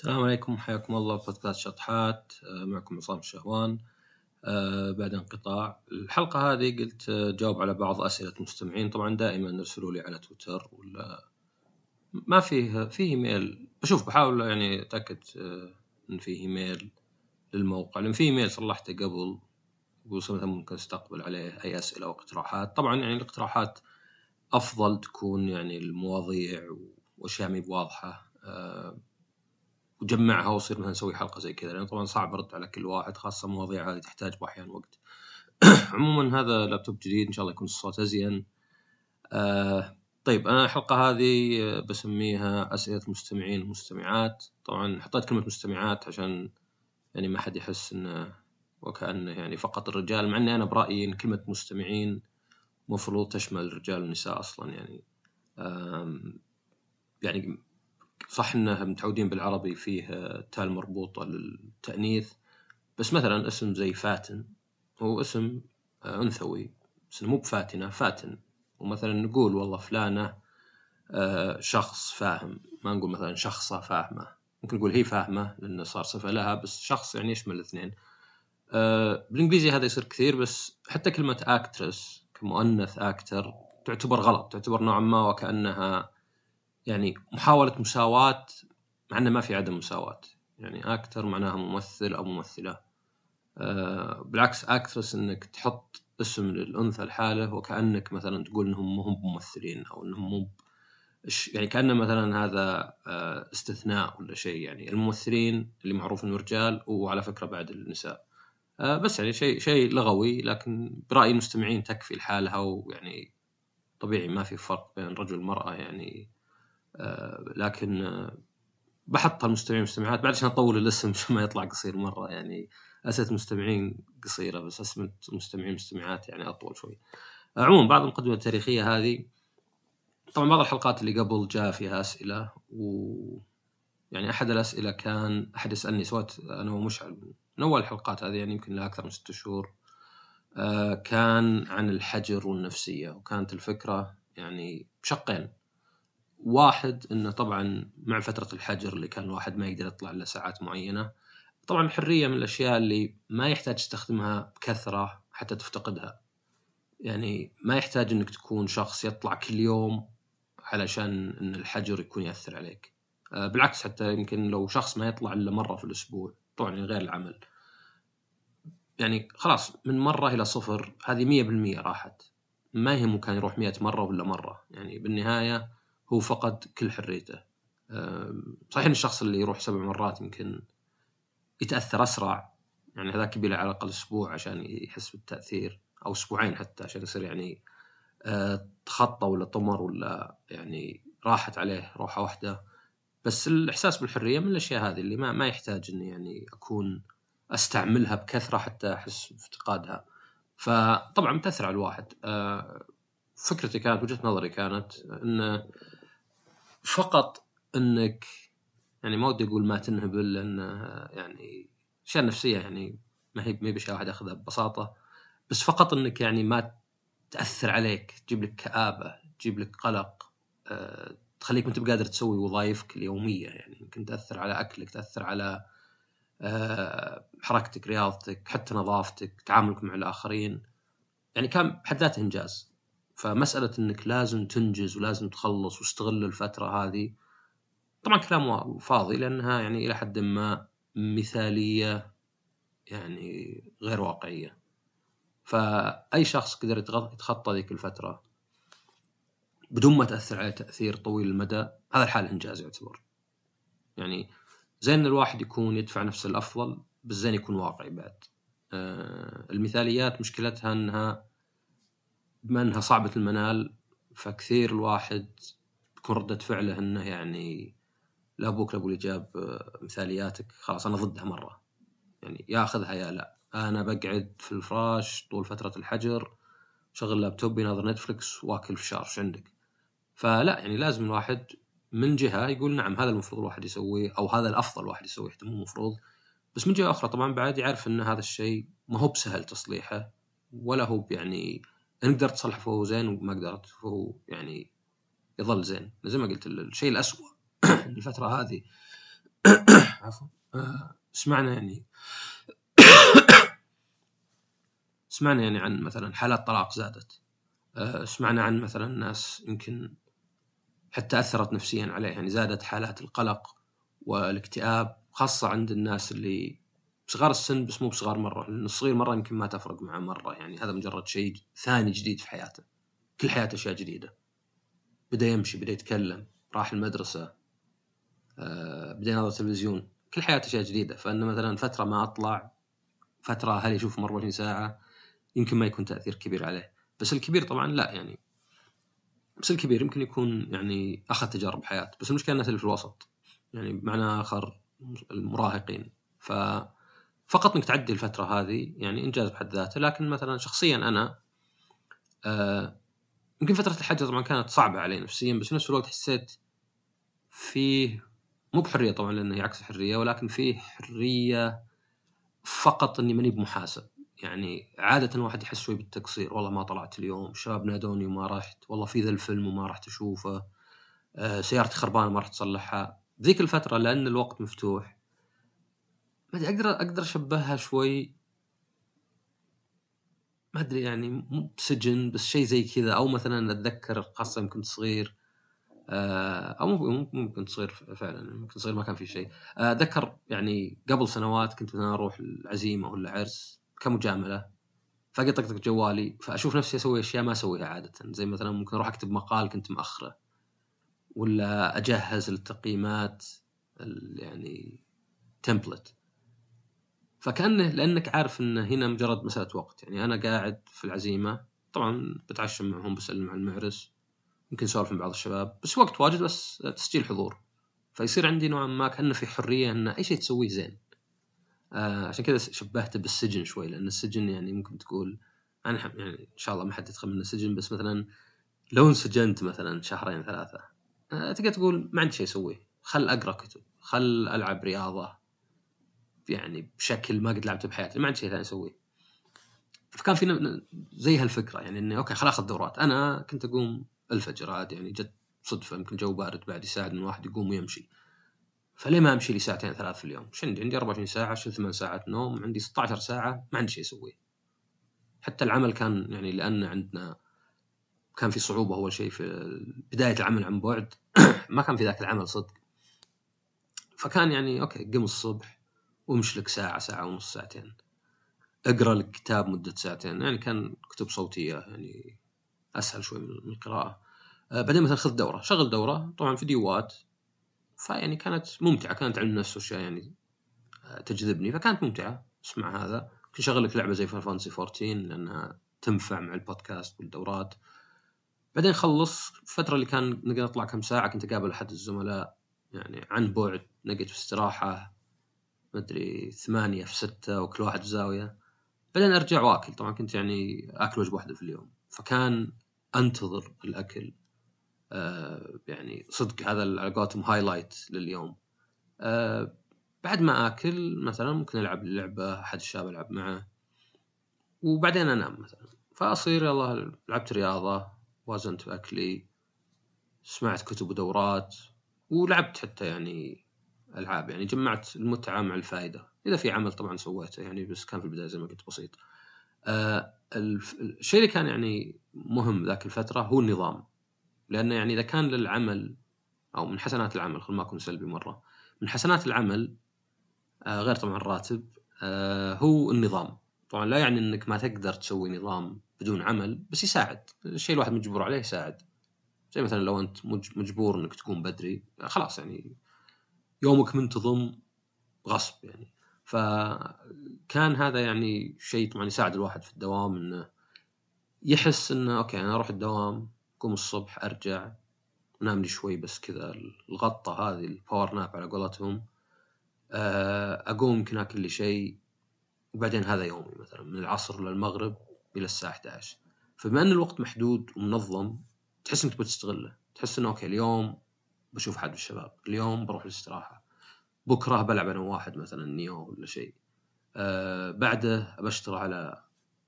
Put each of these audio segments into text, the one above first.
السلام عليكم حياكم الله. بودكاست شطحات آه، معكم عصام الشهوان. آه، بعد انقطاع الحلقة هذه قلت آه، جاوب على بعض أسئلة المستمعين. طبعا دائما ارسلوا لي على تويتر ولا ما فيه فيه إيميل. بشوف بحاول يعني أتأكد إن فيه إيميل للموقع. لأن في إيميل صلحته قبل مثلا ممكن أستقبل عليه أي أسئلة أو اقتراحات. طبعا يعني الاقتراحات أفضل تكون يعني المواضيع وأشياء مي بواضحة. وجمعها وصير مثلا نسوي حلقة زي كذا لأن طبعا صعب أرد على كل واحد خاصة مواضيع هذه تحتاج بأحيان وقت. عموما هذا لابتوب جديد إن شاء الله يكون الصوت أزين. آه طيب أنا الحلقة هذه بسميها أسئلة مستمعين ومستمعات طبعا حطيت كلمة مستمعات عشان يعني ما حد يحس إنه وكأنه يعني فقط الرجال مع إني أنا برأيي إن كلمة مستمعين مفروض تشمل الرجال والنساء أصلا يعني. يعني صح إنه متعودين بالعربي فيه تال مربوطة للتأنيث. بس مثلا اسم زي فاتن هو اسم آه، أنثوي. بس مو بفاتنة فاتن. ومثلا نقول والله فلانة آه، شخص فاهم. ما نقول مثلا شخصة فاهمة. ممكن نقول هي فاهمة لأنه صار صفة لها بس شخص يعني يشمل الاثنين. آه، بالإنجليزي هذا يصير كثير بس حتى كلمة اكترس كمؤنث أكتر تعتبر غلط. تعتبر نوعا ما وكأنها يعني محاولة مساواة مع إنه ما في عدم مساواة. يعني أكتر معناها ممثل أو ممثلة. أه بالعكس اكترس إنك تحط اسم للأنثى الحالة وكأنك مثلا تقول إنهم مو ممثلين أو إنهم مو يعني كأنه مثلا هذا آه، استثناء ولا شيء. يعني الممثلين اللي معروف انه رجال وعلى فكرة بعد النساء. آه، بس يعني شيء شيء لغوي لكن برأي المستمعين تكفي لحالها ويعني طبيعي ما في فرق بين رجل ومرأة. يعني لكن آه، بحط المستمعين والمستمعات بعد عشان أطول الاسم عشان ما يطلع قصير مرة يعني. أسئلة المستمعين قصيرة بس أسئلة المستمعين والمستمعات يعني أطول شوي. عموما بعض المقدمه التاريخية هذه طبعا بعض الحلقات اللي قبل جاء فيها أسئلة و يعني أحد الأسئلة كان أحد يسألني سويت أنا ومشعل من أول الحلقات هذه يعني يمكن لها أكثر من ست شهور. آه، كان عن الحجر والنفسية وكانت الفكرة يعني بشقين واحد إنه طبعا مع فترة الحجر اللي كان الواحد ما يقدر يطلع إلا ساعات معينة. طبعا الحريه من الأشياء اللي ما يحتاج تستخدمها بكثرة حتى تفتقدها. يعني ما يحتاج إنك تكون شخص يطلع كل يوم علشان إن الحجر يكون يأثر عليك. آه، بالعكس حتى يمكن لو شخص ما يطلع إلا مرة في الأسبوع طبعا غير العمل. يعني خلاص من مرة إلى صفر هذه مية بالمية راحت. ما يهمه كان يروح مئة مرة ولا مرة. يعني بالنهاية هو فقد كل حريته. صحيح إن الشخص اللي يروح سبع مرات يمكن يتأثر أسرع يعني هذاك يبي على الأقل أسبوع عشان يحس بالتأثير أو أسبوعين حتى عشان يصير يعني آه، تخطى ولا طمر ولا يعني راحت عليه روحة واحدة. بس الإحساس بالحرية من الأشياء هذه اللي ما ما يحتاج إني يعني أكون أستعملها بكثرة حتى أحس بافتقادها. فطبعا بتاثر على الواحد. آه، فكرتي كانت وجهة نظري كانت انه فقط انك يعني ما ودي أقول ما تنهبل لأن يعني اشياء نفسية يعني ما هي ما هي واحد ياخذها ببساطة بس فقط انك يعني ما تأثر عليك تجيب لك كآبة تجيب لك قلق أه تخليك ما انت بقادر تسوي وظائفك اليومية يعني يمكن تأثر على أكلك تأثر على أه حركتك رياضتك حتى نظافتك تعاملك مع الآخرين. يعني كان بحد ذاته إنجاز. فمسألة إنك لازم تنجز ولازم تخلص واستغل الفترة هذه طبعا كلام فاضي لأنها يعني إلى حد ما مثالية يعني غير واقعية. فأي شخص قدر يتخطى ذيك الفترة بدون ما تأثر عليه تأثير طويل المدى هذا الحال إنجاز يعتبر. يعني زين الواحد يكون يدفع نفسه الأفضل بس زين يكون واقعي بعد. آه المثاليات مشكلتها إنها بما إنها صعبة المنال فكثير الواحد تكون ردة فعله إنه يعني لا أبوك لا أبو جاب مثالياتك خلاص أنا ضدها مرة. يعني ياخذها يا لا. أنا بقعد في الفراش طول فترة الحجر شغل لابتوبي ناظر نتفلكس واكل فشار إيش عندك. فلا يعني لازم الواحد من جهة يقول نعم هذا المفروض الواحد يسويه أو هذا الأفضل الواحد يسويه مو المفروض بس من جهة أخرى طبعا بعد يعرف ان هذا الشيء ما هو بسهل تصليحه ولا هو يعني ان قدرت تصلحه فهو زين وما قدرت فهو يعني يظل زين. زي ما قلت الشيء الأسوأ الفترة هذه. عفوا. آه، سمعنا يعني. سمعنا يعني عن مثلا حالات طلاق زادت. آه، سمعنا عن مثلا ناس يمكن حتى أثرت نفسيا عليه يعني زادت حالات القلق والاكتئاب خاصة عند الناس اللي صغار السن بس مو بصغار مرة لأن الصغير مرة يمكن ما تفرق معه مرة يعني هذا مجرد شيء ثاني جديد في حياته. كل حياته أشياء جديدة. بدأ يمشي بدأ يتكلم راح المدرسة آه، بدأ ينظر تلفزيون. كل حياته أشياء جديدة. فانه مثلا فترة ما أطلع فترة هل يشوف 24 ساعة يمكن ما يكون تأثير كبير عليه. بس الكبير طبعا لا يعني بس الكبير يمكن يكون يعني أخذ تجارب حياه بس المشكلة الناس اللي في الوسط. يعني بمعنى آخر المراهقين. ف فقط إنك تعدي الفترة هذه يعني إنجاز بحد ذاته لكن مثلا شخصيا أنا آه يمكن فترة الحجر طبعا كانت صعبة علي نفسيا بس في نفس الوقت حسيت فيه مو بحرية طبعا لأنه هي عكس الحرية ولكن فيه حرية فقط إني ماني بمحاسب. يعني عادة الواحد يحس شوي بالتقصير والله ما طلعت اليوم الشباب نادوني وما رحت والله في ذا الفيلم وما رحت اشوفه آه سيارتي خربانة ما رحت اصلحها ذيك الفترة لأن الوقت مفتوح ما ادري أقدر أقدر أشبهها شوي. ما أدري يعني مو بسجن بس شيء زي كذا. أو مثلا أتذكر خاصه يوم كنت صغير آه، أو مو كنت صغير فعلا ممكن صغير ما كان في شيء آه، أتذكر يعني قبل سنوات كنت مثلا أروح العزيمة ولا عرس كمجاملة فاجي طقطق جوالي فأشوف نفسي أسوي أشياء ما أسويها عادة. زي مثلا ممكن أروح أكتب مقال كنت مأخرة ولا أجهز التقييمات يعني تمبلت فكأنه لأنك عارف إن هنا مجرد مسألة وقت. يعني أنا قاعد في العزيمة طبعا بتعشم معهم بسلم على المعرس يمكن اسولف مع بعض الشباب بس وقت واجد بس تسجيل حضور. فيصير عندي نوعا ما كأنه في حرية إن أي شيء تسويه زين. آه عشان كذا شبهته بالسجن شوي لأن السجن يعني ممكن تقول أنا يعني إن شاء الله ما حد يدخل من السجن بس مثلا لو انسجنت مثلا شهرين ثلاثة آه تقدر تقول ما عندي شيء أسويه. خل أقرأ كتب خل ألعب رياضة يعني بشكل ما قد لعبته بحياتي ما عندي شيء ثاني أسويه فكان في زي هالفكرة يعني إني okay خل اخذ دورات أنا كنت أقوم الفجر عادي يعني جت صدفة يمكن جو بارد بعد يساعد إن الواحد يقوم ويمشي فليه ما أمشي لي ساعتين ثلاث في اليوم؟ إيش عندي؟ عندي 24 ساعة شيل ثمان ساعات نوم عندي 16 ساعة ما عندي شيء أسويه. حتى العمل كان يعني لأن عندنا كان في صعوبة أول شيء في بداية العمل عن بعد ما كان في ذاك العمل صدق. فكان يعني أوكي قم الصبح وامشي لك ساعة ساعة ونص ساعتين. أقرأ لك كتاب مدة ساعتين. يعني كان كتب صوتية يعني أسهل شوي من القراءة. آه، بعدين مثلا خذ دورة. شغل دورة. طبعا فيديوهات. فيعني كانت ممتعة. كانت علم النفس واشياء يعني آه، تجذبني. فكانت ممتعة. اسمع هذا. كنت شغل لك لعبة زي Final Fantasy 14 لأنها تنفع مع البودكاست والدورات. بعدين خلص. الفترة اللي كان نقدر نطلع كم ساعة كنت أقابل أحد الزملاء. يعني عن بعد نقعد في استراحة. مدري ثمانية في ستة وكل واحد في زاوية. بعدين أرجع وأكل. طبعا كنت يعني آكل وجبة واحدة في اليوم. فكان أنتظر الأكل. آه، يعني صدق هذا على قولتهم highlight لليوم. آه، بعد ما آكل مثلا ممكن ألعب لعبة أحد الشباب ألعب معه. وبعدين أنام مثلا. فأصير يلا لعبت رياضة وازنت اكلي سمعت كتب ودورات ولعبت حتى يعني ألعاب يعني جمعت المتعة مع الفائدة. إذا في عمل طبعا سويته يعني بس كان في البداية زي ما قلت بسيط. آه الشيء اللي كان يعني مهم ذاك الفترة هو النظام. لأنه يعني إذا كان للعمل أو من حسنات العمل خل ما أكون سلبي مرة من حسنات العمل آه غير طبعا الراتب آه هو النظام. طبعا لا يعني إنك ما تقدر تسوي نظام بدون عمل بس يساعد. الشيء الواحد مجبور عليه يساعد. زي مثلا لو أنت مجبور إنك تقوم بدري خلاص يعني يومك منتظم غصب يعني. فكان هذا يعني شيء طبعا يساعد الواحد في الدوام إنه يحس إنه okay أنا أروح الدوام اقوم الصبح أرجع انام لي شوي بس كذا الغطة هذه ال power nap على قولتهم آه، أقوم يمكن أكل لي شيء وبعدين هذا يومي مثلا من العصر للمغرب إلى الساعة 11 فبما إن الوقت محدود ومنظم تحس إنك بتستغله تحس إنه okay اليوم بشوف حد من الشباب. اليوم بروح الاستراحة. بكره بلعب أنا واحد مثلا Nioh ولا شيء. آه بعده بشتغل على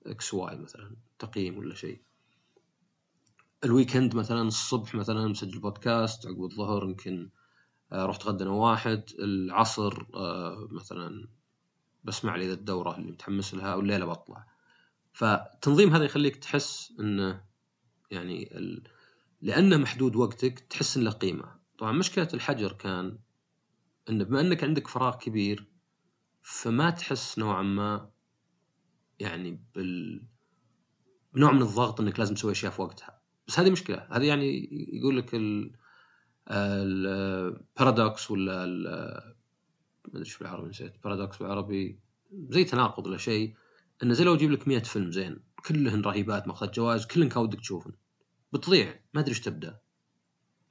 XY مثلا تقييم ولا شيء. ال weekend مثلا الصبح مثلا مسجل بودكاست عقب الظهر يمكن آه، رحت اتغدى أنا واحد. العصر آه، مثلا بسمع لي ذا الدورة اللي متحمس لها والليلة بطلع. فالتنظيم هذا يخليك تحس إنه يعني ال... لأنه محدود وقتك تحس ان له قيمة. طبعا مشكلة الحجر كان إن بما إنك عندك فراغ كبير فما تحس نوعا ما يعني بال بنوع من الضغط إنك لازم تسوي أشياء في وقتها. بس هذه مشكلة. هذه يعني يقول لك ال ال paradox ولا ما أدري إيش بالعربي نسيت. paradox بالعربي زي تناقض ولا شيء. انه زي لو أجيب لك 100 فيلم زين كلهن رهيبات ماخذ جوائز كلهن كان ودك تشوفهم بتضيع. ما أدري إيش تبدأ.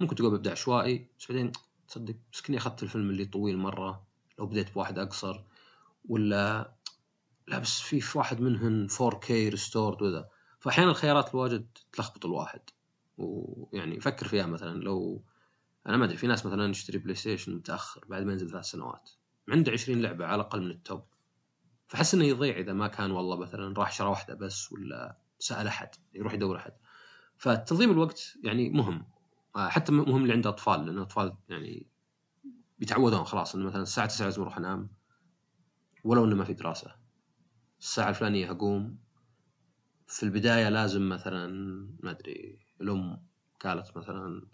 ممكن تقول ببدأ عشوائي بس بعدين تصدق بس كني أخذت الفيلم اللي طويل مرة لو بديت بواحد أقصر ولا لا بس في واحد منهن 4K restored وذا. فأحيانا الخيارات الواجد تلخبط الواحد. ويعني فكر فيها مثلا لو أنا ما أدري في ناس مثلا يشتري PlayStation متأخر بعد ما ينزل ثلاث سنوات. عنده 20 لعبة على الأقل من ال top فحس إنه يضيع إذا ما كان والله مثلا راح شرى واحدة بس ولا سأل أحد يروح يدور أحد. فتنظيم الوقت يعني مهم. حتى مهم اللي عنده أطفال لأن الاطفال يعني بيتعودون خلاص إنه مثلا الساعة 9 لازم أروح انام ولو إنه ما في دراسة. الساعة الفلانية اقوم في البداية لازم مثلا ما أدري الأم قالت مثلا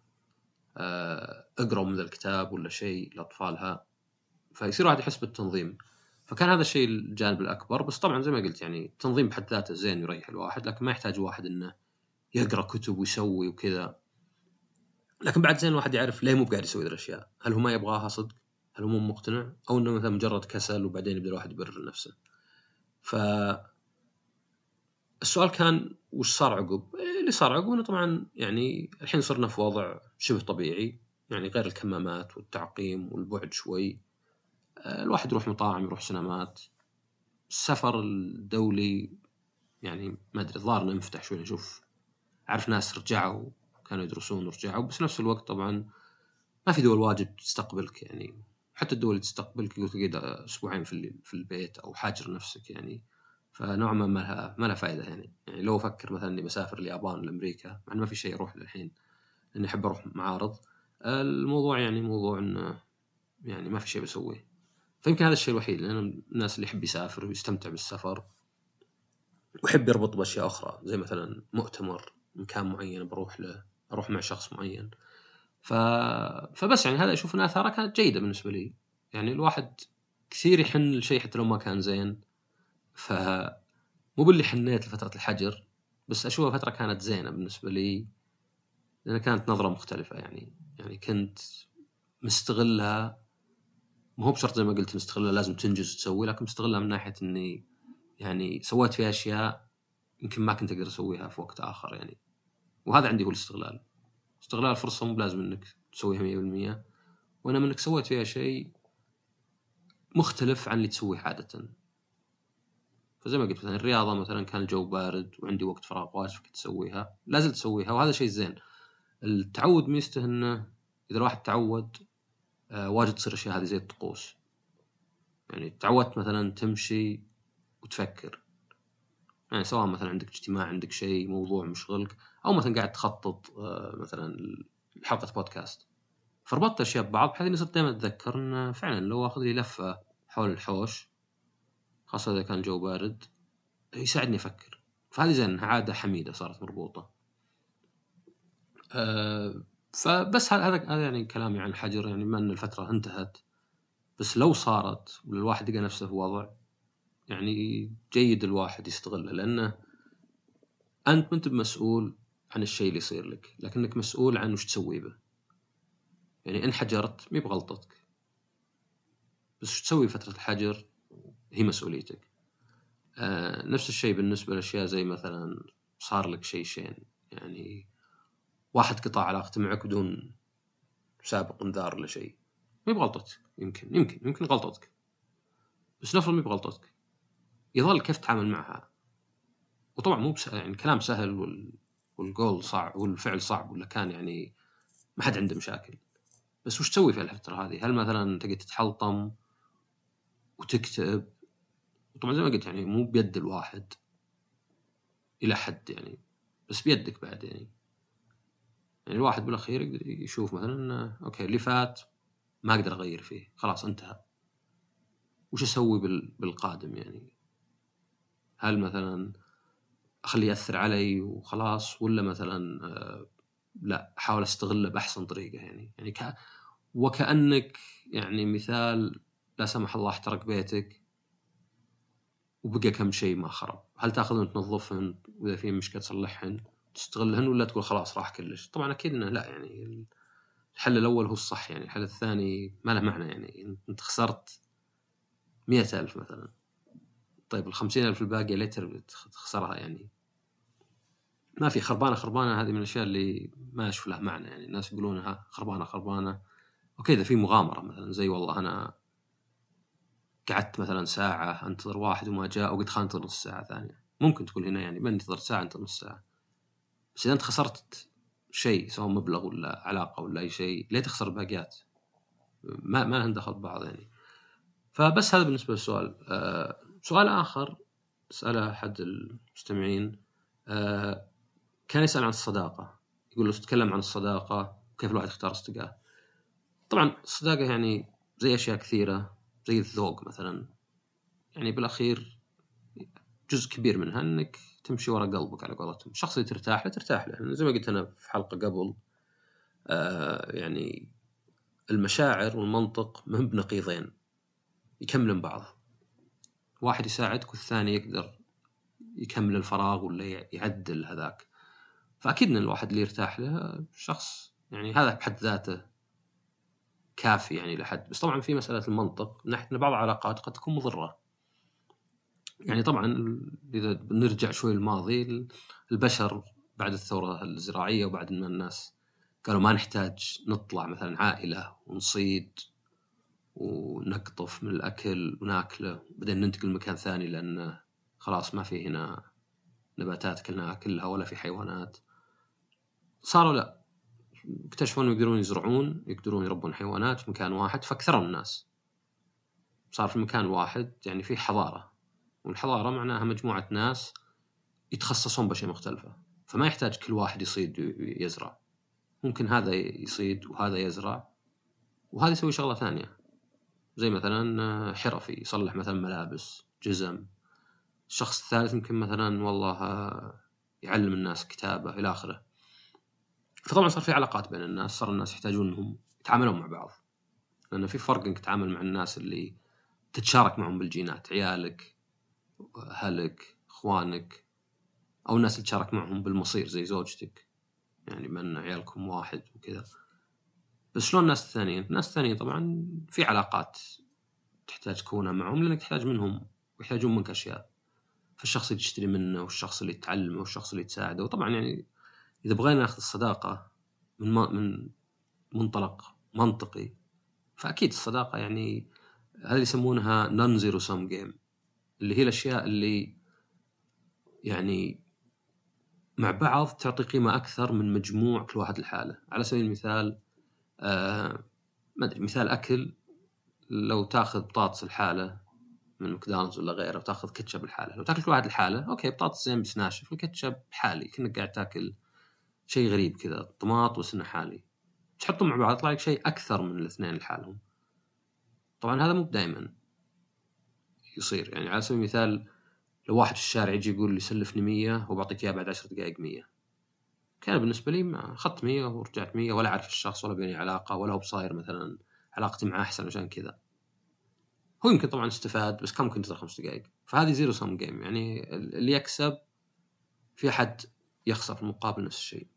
آه، اقرأوا من ذا الكتاب ولا شيء لأطفالها فيصير واحد يحس بالتنظيم. فكان هذا الشيء الجانب الأكبر بس طبعا زي ما قلت يعني التنظيم بحد ذاته زين يريح الواحد لكن ما يحتاج واحد إنه يقرأ كتب ويسوي وكذا. لكن بعد زين الواحد يعرف ليه مو بقاعد يسوي ذي الأشياء؟ هل هو ما يبغاها صدق؟ هل هو مو مقتنع؟ أو إنه مثلا مجرد كسل وبعدين يبدأ الواحد يبرر نفسه. ف السؤال كان وش صار عقب؟ اللي صار عقب إنه طبعا يعني الحين صرنا في وضع شبه طبيعي. يعني غير الكمامات والتعقيم والبعد شوي. الواحد يروح مطاعم يروح سينمات. السفر الدولي يعني ما أدري الظاهر إنه انفتح شوي نشوف أعرف ناس رجعوا كانوا يدرسون ورجعوا بس نفس الوقت طبعا ما في دول واجد تستقبلك يعني. حتى الدول اللي تستقبلك يقول تقعد أسبوعين في في البيت أو حاجر نفسك يعني. فنوعا ما ما لها ما لها فائده يعني. يعني لو أفكر مثلا إني بسافر اليابان لأمريكا مع ما في شيء أروح للحين. إني أحب أروح معارض. الموضوع يعني موضوع إنه يعني ما في شيء بسويه. فيمكن هذا الشيء الوحيد لأن الناس اللي يحب يسافر ويستمتع بالسفر ويحب يربط بأشياء أخرى. زي مثلا مؤتمر مكان معين بروح له. أروح مع شخص معين. ف... فبس يعني هذا أشوف إن آثاره كانت جيدة بالنسبة لي. يعني الواحد كثير يحن لشيء حتى لو ما كان زين. ف مو باللي حنيت لفترة الحجر بس أشوفها فترة كانت زينة بالنسبة لي. لأن كانت نظرة مختلفة يعني. يعني كنت مستغلها. مو هو بشرط زي ما قلت مستغلها لازم تنجز وتسوي لكن مستغلها من ناحية إني يعني سويت فيها أشياء يمكن ما كنت أقدر أسويها في وقت آخر يعني. وهذا عندي هو الاستغلال استغلال الفرصه مو بلازم إنك تسويها 100% وإنما إنك سويت فيها شيء مختلف عن اللي تسويه عادة. فزي ما قلت مثلا الرياضة مثلا كان الجو بارد وعندي وقت فراغ واجد كنت اسويها لا زلت وهذا شيء زين. التعود ميزته إنه إذا الواحد تعود آه واجد تصير الاشياء هذه زي الطقوس. يعني تعودت مثلا تمشي وتفكر. يعني سواء مثلا عندك اجتماع عندك شيء موضوع مشغلك. أو مثلا قاعد تخطط آه مثلا حلقه بودكاست. فربطت أشياء ببعض بحيث إني صرت دائما أتذكر انه فعلا لو آخذ لي لفة حول الحوش خاصة إذا كان الجو بارد يساعدني أفكر. فهذه زين عادة حميدة صارت مربوطة. أه فبس هذا هذا يعني كلامي عن الحجر يعني بما أن الفترة انتهت. بس لو صارت والواحد لقى نفسه في وضع يعني جيد الواحد يستغله لأنه أنت ما أنت مسؤول عن الشيء اللي يصير لك لكنك مسؤول عن وش تسوي به. يعني إن حجرت مي بغلطتك. بس وش تسوي فترة الحجر؟ هي مسؤوليتك. آه نفس الشيء بالنسبة لأشياء زي مثلا صار لك شيء شين. يعني واحد قطع علاقته معك بدون سابق انذار ولا شيء. مي بغلطتك. يمكن يمكن يمكن غلطتك. بس نفرض مي بغلطتك. يظل كيف تتعامل معها. وطبعا مو بس يعني الكلام سهل وال... والقول صعب والفعل صعب ولا كان يعني ما حد عنده مشاكل. بس وش تسوي في الفترة هذه؟ هل مثلا تقعد تتحلطم وتكتب طبعا زي ما قلت يعني مو بيد الواحد إلى حد يعني بس بيدك بعد يعني. يعني الواحد بالأخير يقدر يشوف مثلا أوكي اللي فات ما أقدر أغير فيه خلاص انتهى. وش أسوي بالقادم يعني؟ هل مثلا اخليه يأثر علي وخلاص ولا مثلا آه، لا أحاول استغله بأحسن طريقة يعني. يعني ك... وكأنك يعني مثال لا سمح الله احترق بيتك وبقى كم شيء ما خرب. هل تاخذهن تنظفهن؟ وإذا في مشكلة تصلحهن تستغلهن ولا تقول خلاص راح كلش؟ طبعا أكيد إنه لا يعني الحل الأول هو الصح يعني. الحل الثاني ما له معنى يعني. إنت خسرت مئة ألف مثلا. طيب الخمسين ألف الباقية ليتر تخسرها يعني. ما في خربانة خربانة هذه من الأشياء اللي ما أشوف لها معنى. يعني الناس يقولونها خربانة خربانة. أوكي إذا في مغامرة مثلا زي والله أنا قعدت مثلا ساعة أنتظر واحد وما جاء خلينا ننتظر نص ساعة ثانية. ممكن تقول هنا يعني بنتظر ساعة انتظر نص ساعة. بس إذا أنت خسرت شيء سواء مبلغ ولا علاقة ولا أي شيء ليه تخسر الباقيات؟ ما ما لهم دخل ببعض يعني. فبس هذا بالنسبة للسؤال. آه سؤال آخر سأله أحد المستمعين. آه كان يسأل عن الصداقة. يقول له تتكلم عن الصداقة وكيف الواحد يختار أصدقائه طبعا الصداقة يعني زي أشياء كثيرة زي الذوق مثلا. يعني بالأخير جزء كبير منها أنك تمشي ورا قلبك على قولتهم. الشخص اللي ترتاح له ترتاح له. يعني زي ما قلت أنا في حلقة قبل آه يعني المشاعر والمنطق ما بنقيضين يكملون بعض. واحد يساعدك والثاني يقدر يكمل الفراغ ولا يعدل هذاك. فأكيد إن الواحد اللي يرتاح له شخص يعني هذا بحد ذاته كافي يعني لحد. بس طبعا في مسألة المنطق إن بعض العلاقات قد تكون مضرة. يعني طبعا إذا بنرجع شوي الماضي البشر بعد الثورة الزراعية وبعد ان الناس قالوا ما نحتاج نطلع مثلا عائلة ونصيد ونقطف من الأكل وناكله بعدين ننتقل مكان ثاني لأن خلاص ما في هنا نباتات كلنا ناكلها ولا في حيوانات. صاروا لا. اكتشفوا انه يقدرون يزرعون يقدرون يربون حيوانات في مكان واحد فاكثروا الناس. صار في مكان واحد يعني في حضارة. والحضارة معناها مجموعة ناس يتخصصون بأشياء مختلفة. فما يحتاج كل واحد يصيد ويزرع. ممكن هذا يصيد وهذا يزرع. وهذا يسوي شغلة ثانية. زي مثلا حرفي يصلح مثلا ملابس جزم. الشخص الثالث يمكن مثلا والله يعلم الناس كتابه إلى آخره. فطبعا صار في علاقات بين الناس صار الناس يحتاجون إنهم يتعاملون مع بعض. لأن في فرق إنك تتعامل مع الناس اللي تتشارك معهم بالجينات عيالك أهلك إخوانك أو الناس اللي تشارك معهم بالمصير زي زوجتك. يعني من عيالكم واحد وكذا. بس شلون الناس الثانيين؟ الناس الثانيين طبعا في علاقات تحتاج تكونها معهم لأنك تحتاج منهم ويحتاجون منك أشياء. فالشخص اللي تشتري منه والشخص اللي تعلمه والشخص اللي تساعده. وطبعا يعني إذا بغينا ناخذ الصداقة من من منطلق منطقي فأكيد الصداقة يعني هذه يسمونها non zero-sum game اللي هي الأشياء اللي يعني مع بعض تعطي قيمة أكثر من مجموع كل واحد لحاله. على سبيل المثال آه ما أدري مثال أكل لو تأخذ بطاطس لحاله من ماكدونالدز ولا غيره وتاخذ كاتشب لحاله لو تاكل كل واحد لحاله okay بطاطس زين بس ناشف الكاتشب حاله كأنك قاعد تاكل شيء غريب كذا طماط وسنة حاله. تحطهم مع بعض يطلع لك شيء أكثر من الاثنين لحالهم. طبعا هذا مو دائما يصير. يعني على سبيل المثال لو واحد في الشارع يجي يقول لي سلفني 100 وبعطيك اياه بعد 10 دقائق 100 كان بالنسبة لي ما اخذت 100 ورجعت 100 ولا أعرف الشخص ولا بيني علاقة ولا هو بصاير مثلا علاقتي معه أحسن عشان كذا. هو يمكن طبعا استفاد بس كم ممكن تنتظر خمس دقائق. فهذه zero-sum game يعني اللي يكسب في أحد يخسر في المقابل نفس الشيء.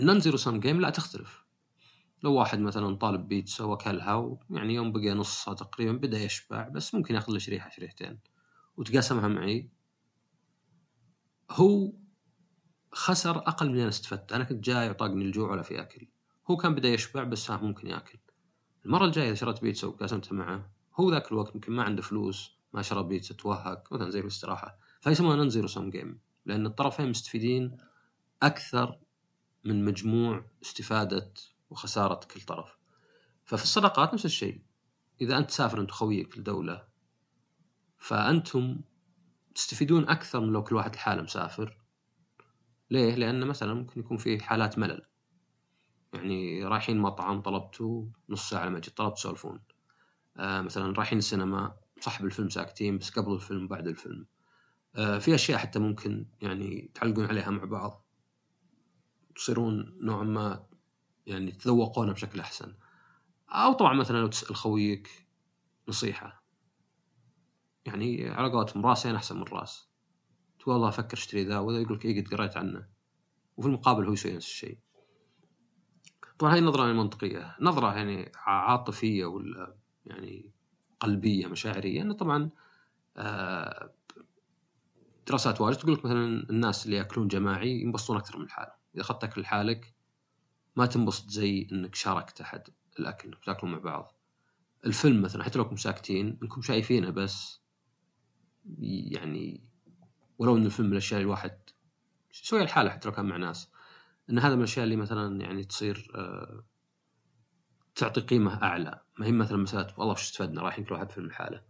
ال non zero-sum game لا تختلف. لو واحد مثلا طالب بيتزا وكلها ويعني يوم بقى نصها تقريبا بدأ يشبع بس ممكن يأخذ له شريحة شريحتين وتقاسمها معي. هو خسر أقل من أنا استفدت أنا كنت جاي وطاقني الجوع ولا في أكل. هو كان بدأ يشبع بس ممكن يأكل. المرة الجاية إذا شريت بيتزا وقاسمتها معه هو ذاك الوقت يمكن ما عنده فلوس ما شرى بيتزا توهق مثلا زي الاستراحة. فيسمونها non zero-sum game لأن الطرفين مستفيدين أكثر من مجموع استفادة وخسارة كل طرف. ففي الصداقات نفس الشيء. إذا أنت تسافر أنت وخويك في الدولة فأنتم تستفيدون أكثر من لو كل واحد لحاله مسافر. ليه؟ لأن مثلا ممكن يكون في حالات ملل. يعني رايحين مطعم طلبتوا نص ساعة لما جيت طلبت تسولفون. آه مثلا رايحين السينما صاحب الفيلم ساكتين بس قبل الفيلم بعد الفيلم. آه في أشياء حتى ممكن يعني تعلقون عليها مع بعض. تصيرون نوعا ما يعني تذوقونها بشكل أحسن. أو طبعا مثلا لو تسأل خويك نصيحة. يعني على قولتهم راسين أحسن من رأس. تقول والله أفكر أشتري ذا وذا يقول لك اي قد قريت عنه. وفي المقابل هو يسوي نفس الشيء. طبعا هاي النظرة المنطقية نظرة يعني عاطفية ولا يعني قلبية مشاعرية إنه طبعا آه، دراسات واجد تقول لك مثلا الناس اللي يأكلون جماعي ينبسطون أكثر من الحالة إذا أخذت تاكل لحالك ما تنبسط زي إنك شاركت أحد الأكل انك تأكلون مع بعض. الفيلم مثلا حتى لو كنتم ساكتين إنكم شايفينه بس يعني ولو إن الفيلم من الأشياء الواحد يسويها الحالة حتى لو كان مع ناس. إن هذا من الأشياء اللي مثلا يعني تصير آه، تعطي قيمة أعلى. ما هي مثلا مسألة والله وش استفدنا رايحين كل واحد فيلم لحاله.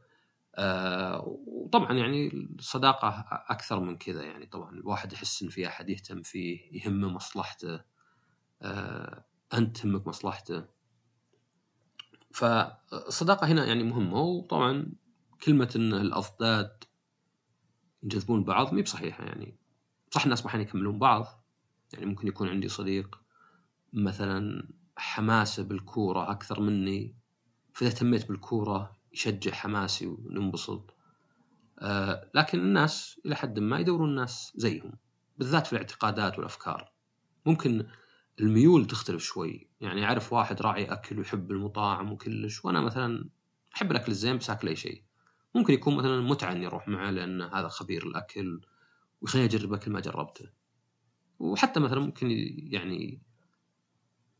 آه، وطبعا يعني الصداقة أكثر من كذا يعني طبعا الواحد يحس إن في أحد يهتم فيه يهمه مصلحته آه، أنت تهمك مصلحته. فالصداقة هنا يعني مهمة وطبعا كلمة إن الاضداد ينجذبون بعض مي بصحيحة يعني. صح الناس ما حين يكملون بعض يعني ممكن يكون عندي صديق مثلا حماسة بالكورة أكثر مني فإذا اهتميت بالكورة يشجع حماسي وننبسط. آه لكن الناس إلى حد ما يدورون الناس زيهم بالذات في الاعتقادات والأفكار. ممكن الميول تختلف شوي يعني أعرف واحد راعي أكل ويحب المطاعم وكلش وأنا مثلا أحب الأكل الزين بس أكل أي شيء. ممكن يكون مثلا متعة إني أروح معه لأن هذا خبير الأكل ويخليني اجرب اكل ما جربته. وحتى مثلا ممكن يعني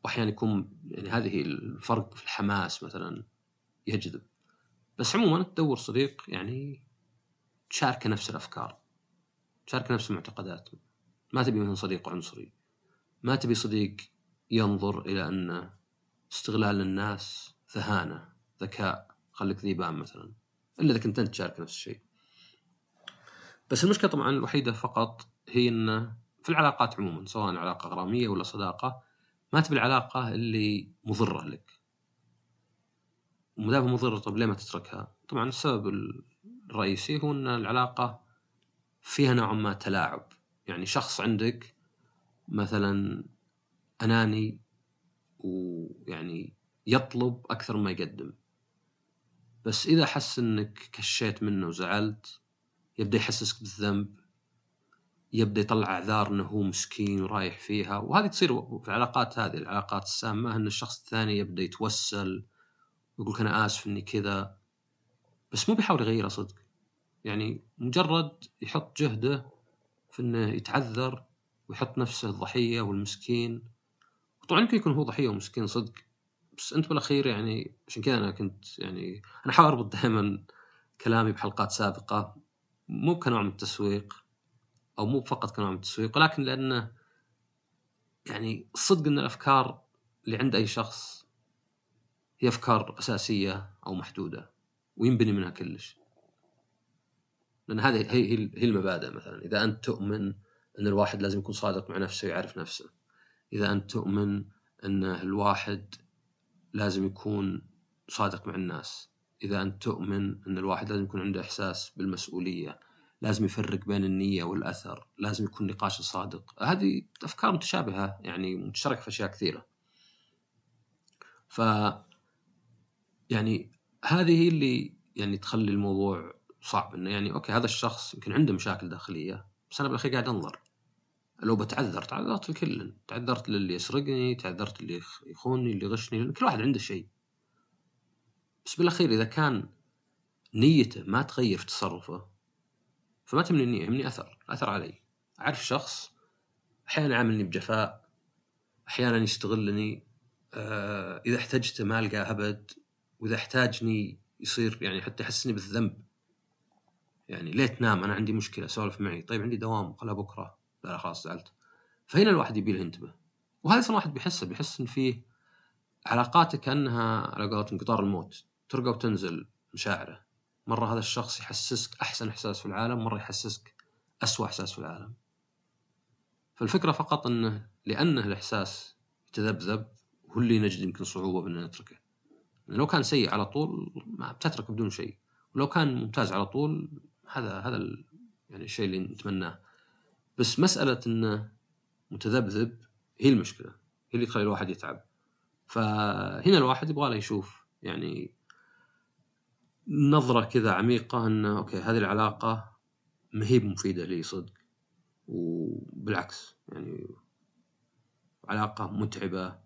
وأحيانا يكون يعني هذه الفرق في الحماس مثلا يجذب. بس عموما تدور صديق يعني تشاركه نفس الأفكار تشاركه نفس المعتقدات. ما تبي مثلا صديق عنصري ما تبي صديق ينظر إلى أن استغلال الناس ذهانة ذكاء خليك ذيبان مثلا إلا إذا كنت أنت تشارك نفس الشيء. بس المشكلة طبعا الوحيدة فقط هي انه في العلاقات عموما سواء علاقة غرامية ولا صداقة ما تبي العلاقة اللي مضرة لك. وما مضرة؟ طيب ليه ما تتركها؟ طبعا السبب الرئيسي هو أن العلاقة فيها نوع ما تلاعب. يعني شخص عندك مثلا أناني ويعني يطلب أكثر ما يقدم. بس إذا حس إنك كشيت منه وزعلت يبدأ يحسسك بالذنب. يبدأ يطلع أعذار إنه هو مسكين ورايح فيها. وهذه تصير في العلاقات هذه العلاقات السامة ان الشخص الثاني يبدأ يتوسل ويقول أنا آسف إني كذا. بس مو بيحاول يغيره صدق. يعني مجرد يحط جهده في إنه يتعذر ويحط نفسه الضحية والمسكين. طبعا يمكن يكون هو ضحية ومسكين صدق. بس أنت بالأخير يعني عشان كذا أنا كنت يعني أنا أحاول أربط دائما كلامي بحلقات سابقة. مو كنوع من التسويق. أو مو فقط كنوع من التسويق ولكن لأنه يعني صدق إن الأفكار اللي عند أي شخص هي أفكار أساسية أو محدودة وينبني منها كلش. لأن هذه هي هي المبادئ مثلا إذا أنت تؤمن إن الواحد لازم يكون صادق مع نفسه ويعرف نفسه. إذا أنت تؤمن إن الواحد لازم يكون صادق مع الناس. إذا أنت تؤمن إن الواحد لازم يكون عنده إحساس بالمسؤولية. لازم يفرق بين النية والأثر لازم يكون نقاش صادق. هذه أفكار متشابهة يعني متشاركة في أشياء كثيرة. ف يعني هذه اللي يعني تخلي الموضوع صعب إنه يعني أوكي هذا الشخص يمكن عنده مشاكل داخلية بس أنا بالأخير قاعد أنظر. لو بتعذر تعذرت الكل تعذرت للي يسرقني تعذرت اللي يخونني اللي يغشني كل واحد عنده شيء. بس بالأخير إذا كان نيته ما تغير في تصرفه فما النية يهمني أثر أثر علي. أعرف شخص أحيانا يعاملني بجفاء أحيانا يستغلني آه إذا احتجته ما ألقاه أبد وإذا احتاجني يصير يعني حتى يحسسني بالذنب. يعني ليه تنام أنا عندي مشكلة سولف معي. طيب عندي دوام خلها بكرة. لا خلاص زعلت. فهنا الواحد يبي له ينتبه. وهذا أصلا الواحد بيحسه بيحس إن فيه علاقاته كانها على قولتهم قطار الموت. ترقى وتنزل مشاعره. مرة هذا الشخص يحسسك أحسن إحساس في العالم مرة يحسسك أسوأ إحساس في العالم. فالفكرة فقط أنه لأنه الإحساس يتذبذب هو اللي نجد يمكن صعوبة بان نتركه لو كان سيء على طول ما بتترك بدون شيء. ولو كان ممتاز على طول هذا هذا يعني الشيء اللي نتمناه. بس مسألة إنه متذبذب هي المشكلة هي اللي تخلي الواحد يتعب. فهنا الواحد يبغى له يشوف يعني نظرة كذا عميقة انه أوكي هذه العلاقة ما هي مفيدة لي صدق. وبالعكس يعني علاقة متعبة.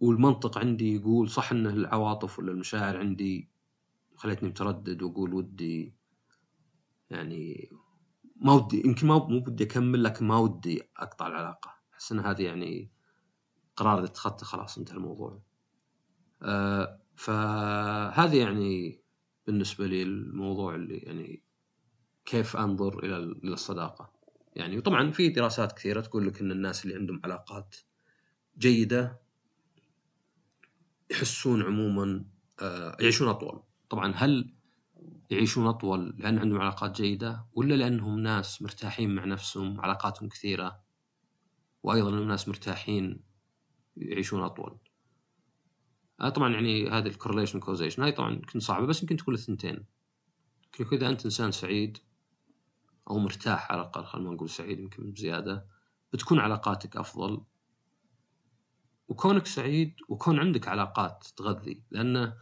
والمنطق عندي يقول صح إن العواطف ولا المشاعر عندي خلتني متردد وأقول ودي يعني ما ودي يمكن ما مو بدي أكمل لكن ما ودي أقطع العلاقة. أحس إن هذه يعني قرار اتخذته خلاص انتهى الموضوع. أه فهذه يعني بالنسبة لي الموضوع اللي يعني كيف أنظر إلى الصداقة. يعني وطبعا في دراسات كثيرة تقول لك إن الناس اللي عندهم علاقات جيدة يحسون عموما آه، يعيشون أطول. طبعا هل يعيشون أطول لأن عندهم علاقات جيدة ولا لأنهم ناس مرتاحين مع نفسهم علاقاتهم كثيرة وأيضا انهم ناس مرتاحين يعيشون أطول؟ طبعا يعني هذه ال correlation causation هاي طبعا يمكن صعبة بس يمكن تكون الثنتين. اذا أنت إنسان سعيد أو مرتاح على الأقل خلينا نقول سعيد يمكن بزيادة بتكون علاقاتك أفضل. وكونك سعيد وكون عندك علاقات تغذي لأنه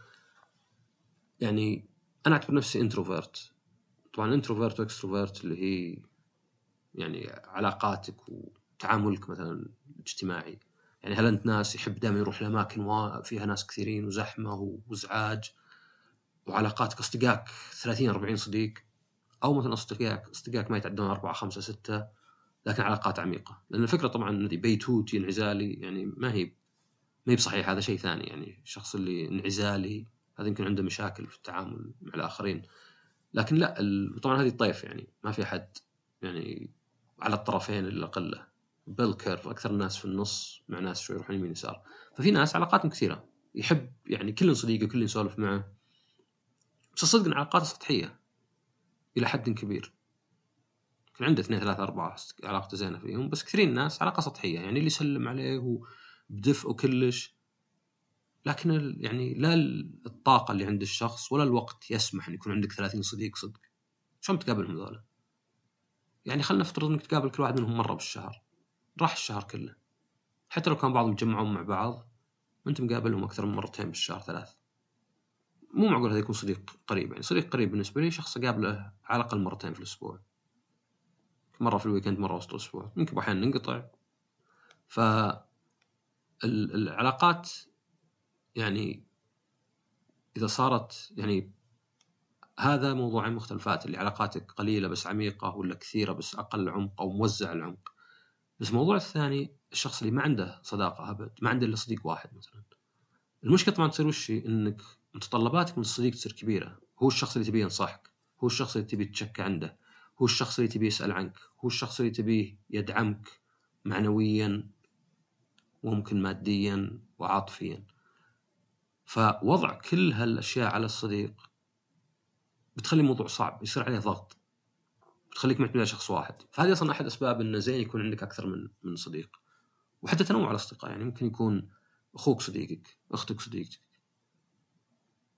يعني أنا أعتبر نفسي introvert طبعا introvert و extrovert اللي هي يعني علاقاتك وتعاملك مثلا الاجتماعي يعني هل أنت ناس يحب دائما يروح لأماكن فيها ناس كثيرين وزحمة وازعاج وعلاقاتك أصدقائك 30 40 صديق؟ أو مثلا أصدقائك أصدقائك ما يتعدون أربعة خمسة ستة لكن علاقات عميقة. لأن الفكرة طبعا أن بيتوتي انعزالي يعني ما هي ما هي بصحيح هذا شيء ثاني. يعني الشخص اللي انعزالي هذا يمكن عنده مشاكل في التعامل مع الآخرين. لكن لا طبعا هذه الطيف يعني ما في أحد يعني على الطرفين إلا قلة. بيل كيرف أكثر الناس في النص مع ناس شوي يروحون يمين يسار ففي ناس علاقاتهم كثيرة. يحب يعني كل صديقه كل يسولف معه. بس إن علاقاته سطحية إلى حد كبير. كان عنده اثنين ثلاثة أربعة علاقته زينة فيهم بس كثيرين الناس علاقة سطحية. يعني اللي يسلم عليه بدفء وكلش. لكن يعني لا الطاقة اللي عند الشخص ولا الوقت يسمح أن يكون عندك 30 صديق صدق. شلون تقابلهم ذولا؟ يعني خلينا نفترض إنك تقابل كل واحد منهم مرة بالشهر. راح الشهر كله. حتى لو كان بعضهم يتجمعون مع بعض انت مقابلهم أكثر من مرتين بالشهر ثلاث. مو معقول هذا يكون صديق قريب يعني. صديق قريب بالنسبة لي شخص أقابله على الأقل مرتين في الأسبوع. مرة في الويكند مرة وسط الأسبوع. يمكن أحيانا ننقطع. ف العلاقات يعني إذا صارت يعني هذا موضوع مختلفات اللي علاقاتك قليلة بس عميقة ولا كثيرة بس أقل عمق أو موزع العمق. بس الموضوع الثاني الشخص اللي ما عنده صداقة ابد ما عنده إلا صديق واحد مثلا. المشكلة طبعا تصير وش إنك متطلباتك من الصديق تصير كبيرة. هو الشخص اللي تبيه ينصحك هو الشخص اللي تبي تشك عنده هو الشخص اللي تبيه يسأل عنك هو الشخص اللي تبيه يدعمك معنويا وممكن ماديا وعاطفيا. فوضع كل هالأشياء على الصديق بتخلي الموضوع صعب يصير عليه ضغط. بتخليك معتمد على شخص واحد. فهذه أصلا أحد أسباب انه زين يكون عندك أكثر من من صديق. وحتى تنوع الأصدقاء يعني ممكن يكون أخوك صديقك أختك صديقتك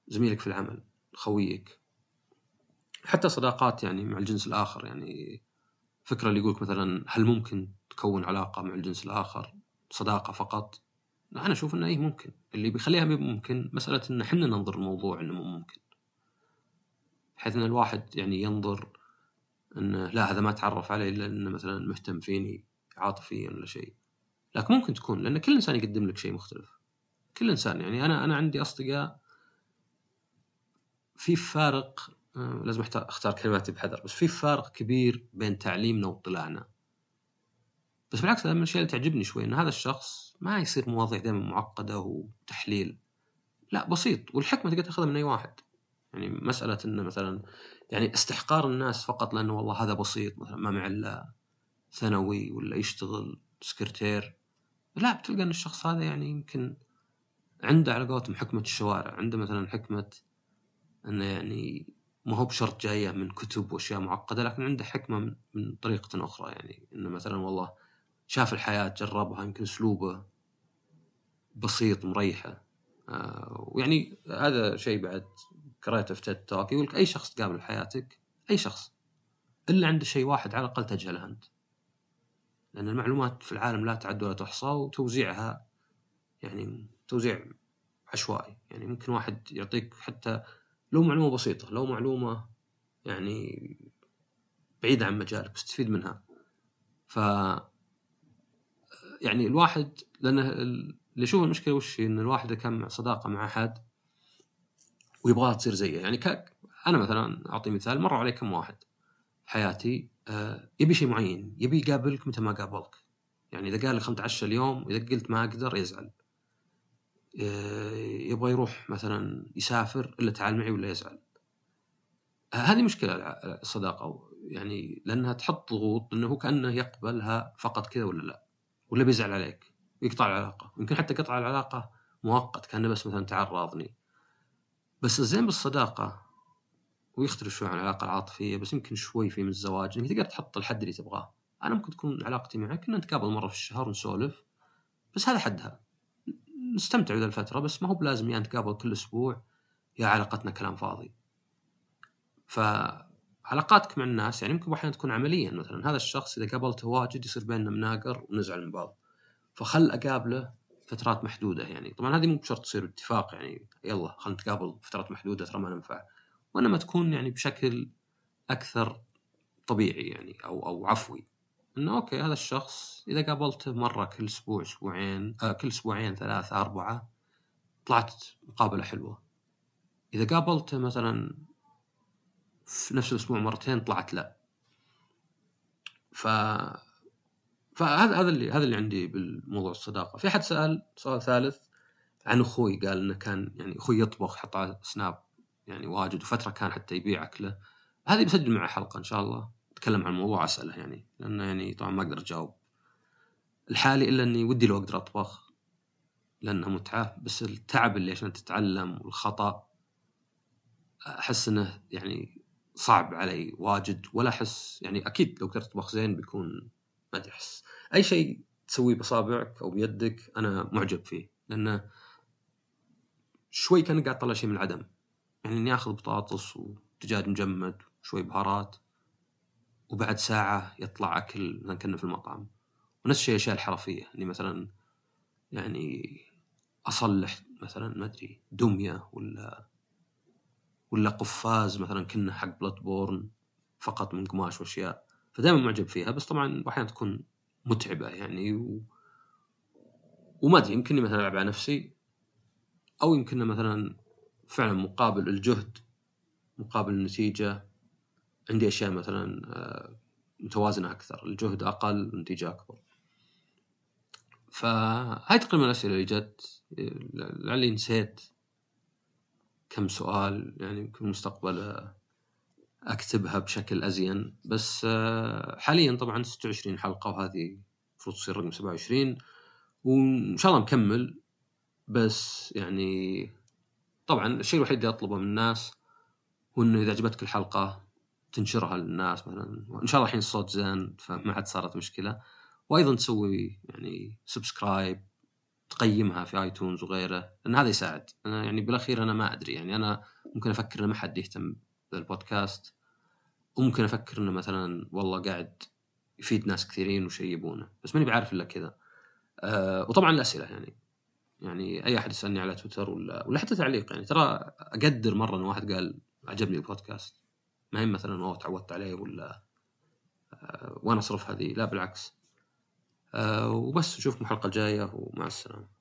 زميلك في العمل خويك حتى صداقات يعني مع الجنس الآخر يعني فكرة اللي يقولك مثلا هل ممكن تكون علاقة مع الجنس الآخر صداقة فقط؟ أنا أشوف إنه إيه ممكن. اللي بيخليها ممكن مسألة إن إحنا ننظر الموضوع إنه ممكن. بحيث إن الواحد يعني ينظر إنه لا هذا ما تعرف علي إلا إنه مثلا مهتم فيني عاطفيا ولا شيء. لكن ممكن تكون لأن كل إنسان يقدم لك شيء مختلف. كل إنسان يعني أنا أنا عندي أصدقاء في فارق آه، لازم أختار كلماتي بحذر بس في فارق كبير بين تعليمنا واطلاعنا. بس بالعكس هذا من الأشياء اللي تعجبني شوي إن هذا الشخص ما يصير مواضيع دائما معقدة وتحليل. لا بسيط والحكمة تقدر تاخذها من أي واحد. يعني مسألة إنه مثلا يعني استحقار الناس فقط لأنه والله هذا بسيط مثلا ما معه إلا ثانوي ولا يشتغل سكرتير. لا بتلقى إن الشخص هذا يعني يمكن عنده على قولتهم حكمة الشوارع عنده مثلا حكمة إنه يعني ما هو بشرط جاية من كتب وأشياء معقدة لكن عنده حكمة من, طريقة أخرى. يعني إنه مثلا والله شاف الحياة جربها يمكن أسلوبه بسيط مريحة. آه، ويعني هذا شيء بعد قريته في تيد توك يقول لك أي شخص تقابله في حياتك أي شخص إلا عنده شيء واحد على الأقل تجهله أنت. لأن المعلومات في العالم لا تعد ولا تحصى وتوزيعها يعني توزيع عشوائي. يعني ممكن واحد يعطيك حتى لو معلومة بسيطة لو معلومة يعني بعيدة عن مجالك بس تستفيد منها. ف يعني الواحد لأنه اللي يشوف المشكلة وش إن الواحد كان صداقة مع أحد ويبغاها تصير زيه يعني ك... أنا مثلا أعطي مثال مر علي كم واحد حياتي آه يبي شيء معين يبي يقابلك متى ما قابلك. يعني إذا قال لي خلنا نتعشى اليوم إذا قلت ما أقدر يزعل. آه يبغى يروح مثلا يسافر إلا تعال معي ولا يزعل. آه هذه مشكلة الصداقة. يعني لأنها تحط ضغوط إنه كأنه يقبلها فقط كذا ولا لا. ولا بيزعل عليك. ويقطع العلاقة. يمكن حتى قطع العلاقة مؤقت كأنه بس مثلا تعال راضني. بس الزين بالصداقة ويختلف شوي عن العلاقة العاطفية بس يمكن شوي في من الزواج. انك تقدر تحط الحد اللي تبغاه. أنا ممكن تكون علاقتي معك ان نتقابل مرة في الشهر ونسولف بس هذا حدها. نستمتع بذا الفترة بس ما هو بلازم يعني نتقابل كل أسبوع يا علاقتنا كلام فاضي. فعلاقاتك مع الناس يعني ممكن أحيانا تكون عمليا مثلا هذا الشخص إذا قابلته واجد يصير بيننا مناقر ونزعل من بعض. فخل أقابله فترات محدودة يعني. طبعا هذه مو بشرط تصير اتفاق يعني يلا خلينا نتقابل فترات محدودة ترى ما ننفع. وإنما تكون يعني بشكل أكثر طبيعي يعني أو أو عفوي. إنه أوكي هذا الشخص إذا قابلته مرة كل أسبوع أسبوعين آه كل أسبوعين ثلاثة أربعة طلعت مقابلة حلوة. إذا قابلته مثلا في نفس الأسبوع مرتين طلعت لا. ف فهذا هذا اللي هذا اللي عندي بالموضوع الصداقة. في أحد سأل سؤال ثالث عن أخوي قال إنه كان يعني أخوي يطبخ على سناب يعني واجد وفترة كان حتى يبيع أكله. هذه بسجل معه حلقة إن شاء الله أتكلم عن الموضوع أسأله يعني لأنه يعني طبعا ما أقدر أجاوب. الحالي إلا إني ودي لو أقدر أطبخ لانها متعة بس التعب اللي عشان تتعلم والخطأ أحس إنه يعني صعب علي واجد ولا أحس يعني أكيد لو قدرت اطبخ زين بيكون ما أدري أحس أي شيء تسويه بأصابعك أو بيدك أنا معجب فيه لأنه شوي كان قاعد طلع شيء من العدم. يعني إني آخذ بطاطس ودجاج مجمد وشوي بهارات وبعد ساعة يطلع أكل مثلا كنا في المطعم. ونفس الشيء الأشياء الحرفية إني مثلا يعني أصلح مثلا ما أدري دمية ولا ولا قفاز مثلا كنا حق بلاد بورن فقط من قماش وأشياء. فدائما معجب فيها بس طبعا أحيانا تكون متعبة يعني و... وما أدري يمكنني مثلا ألعب على نفسي أو يمكن مثلا فعلا مقابل الجهد مقابل النتيجة عندي أشياء مثلا آه، متوازنة أكثر الجهد أقل النتيجة أكبر. فهاي تقريبا الأسئلة اللي جت لعلي نسيت كم سؤال يعني في المستقبل آه، أكتبها بشكل أزين. بس آه، حاليا طبعا 26 حلقة وهذه المفروض تصير رقم 27 وإن شاء الله مكمل. بس يعني طبعا الشيء الوحيد اللي أطلبه من الناس هو إنه إذا عجبتك الحلقة تنشرها للناس مثلا. ان شاء الله الحين الصوت زين فما عاد صارت مشكلة. وأيضا تسوي يعني subscribe تقيمها في iTunes وغيره لأن هذا يساعد. أنا يعني بالأخير أنا ما أدري يعني أنا ممكن أفكر ان ما حد يهتم بالبودكاست وممكن أفكر إنه مثلا والله قاعد يفيد ناس كثيرين وشيء يبونه بس ماني بعرف إلا كذا. أه وطبعا الأسئلة يعني يعني أي أحد يسألني على تويتر ولا ولا حتى تعليق يعني ترى أقدر مرة إن واحد قال عجبني البودكاست. ما هي مثلا أوه تعودت عليه ولا أه وأنا أصرف هذه لا بالعكس. أه وبس نشوفكم الحلقة الجاية ومع السلامة.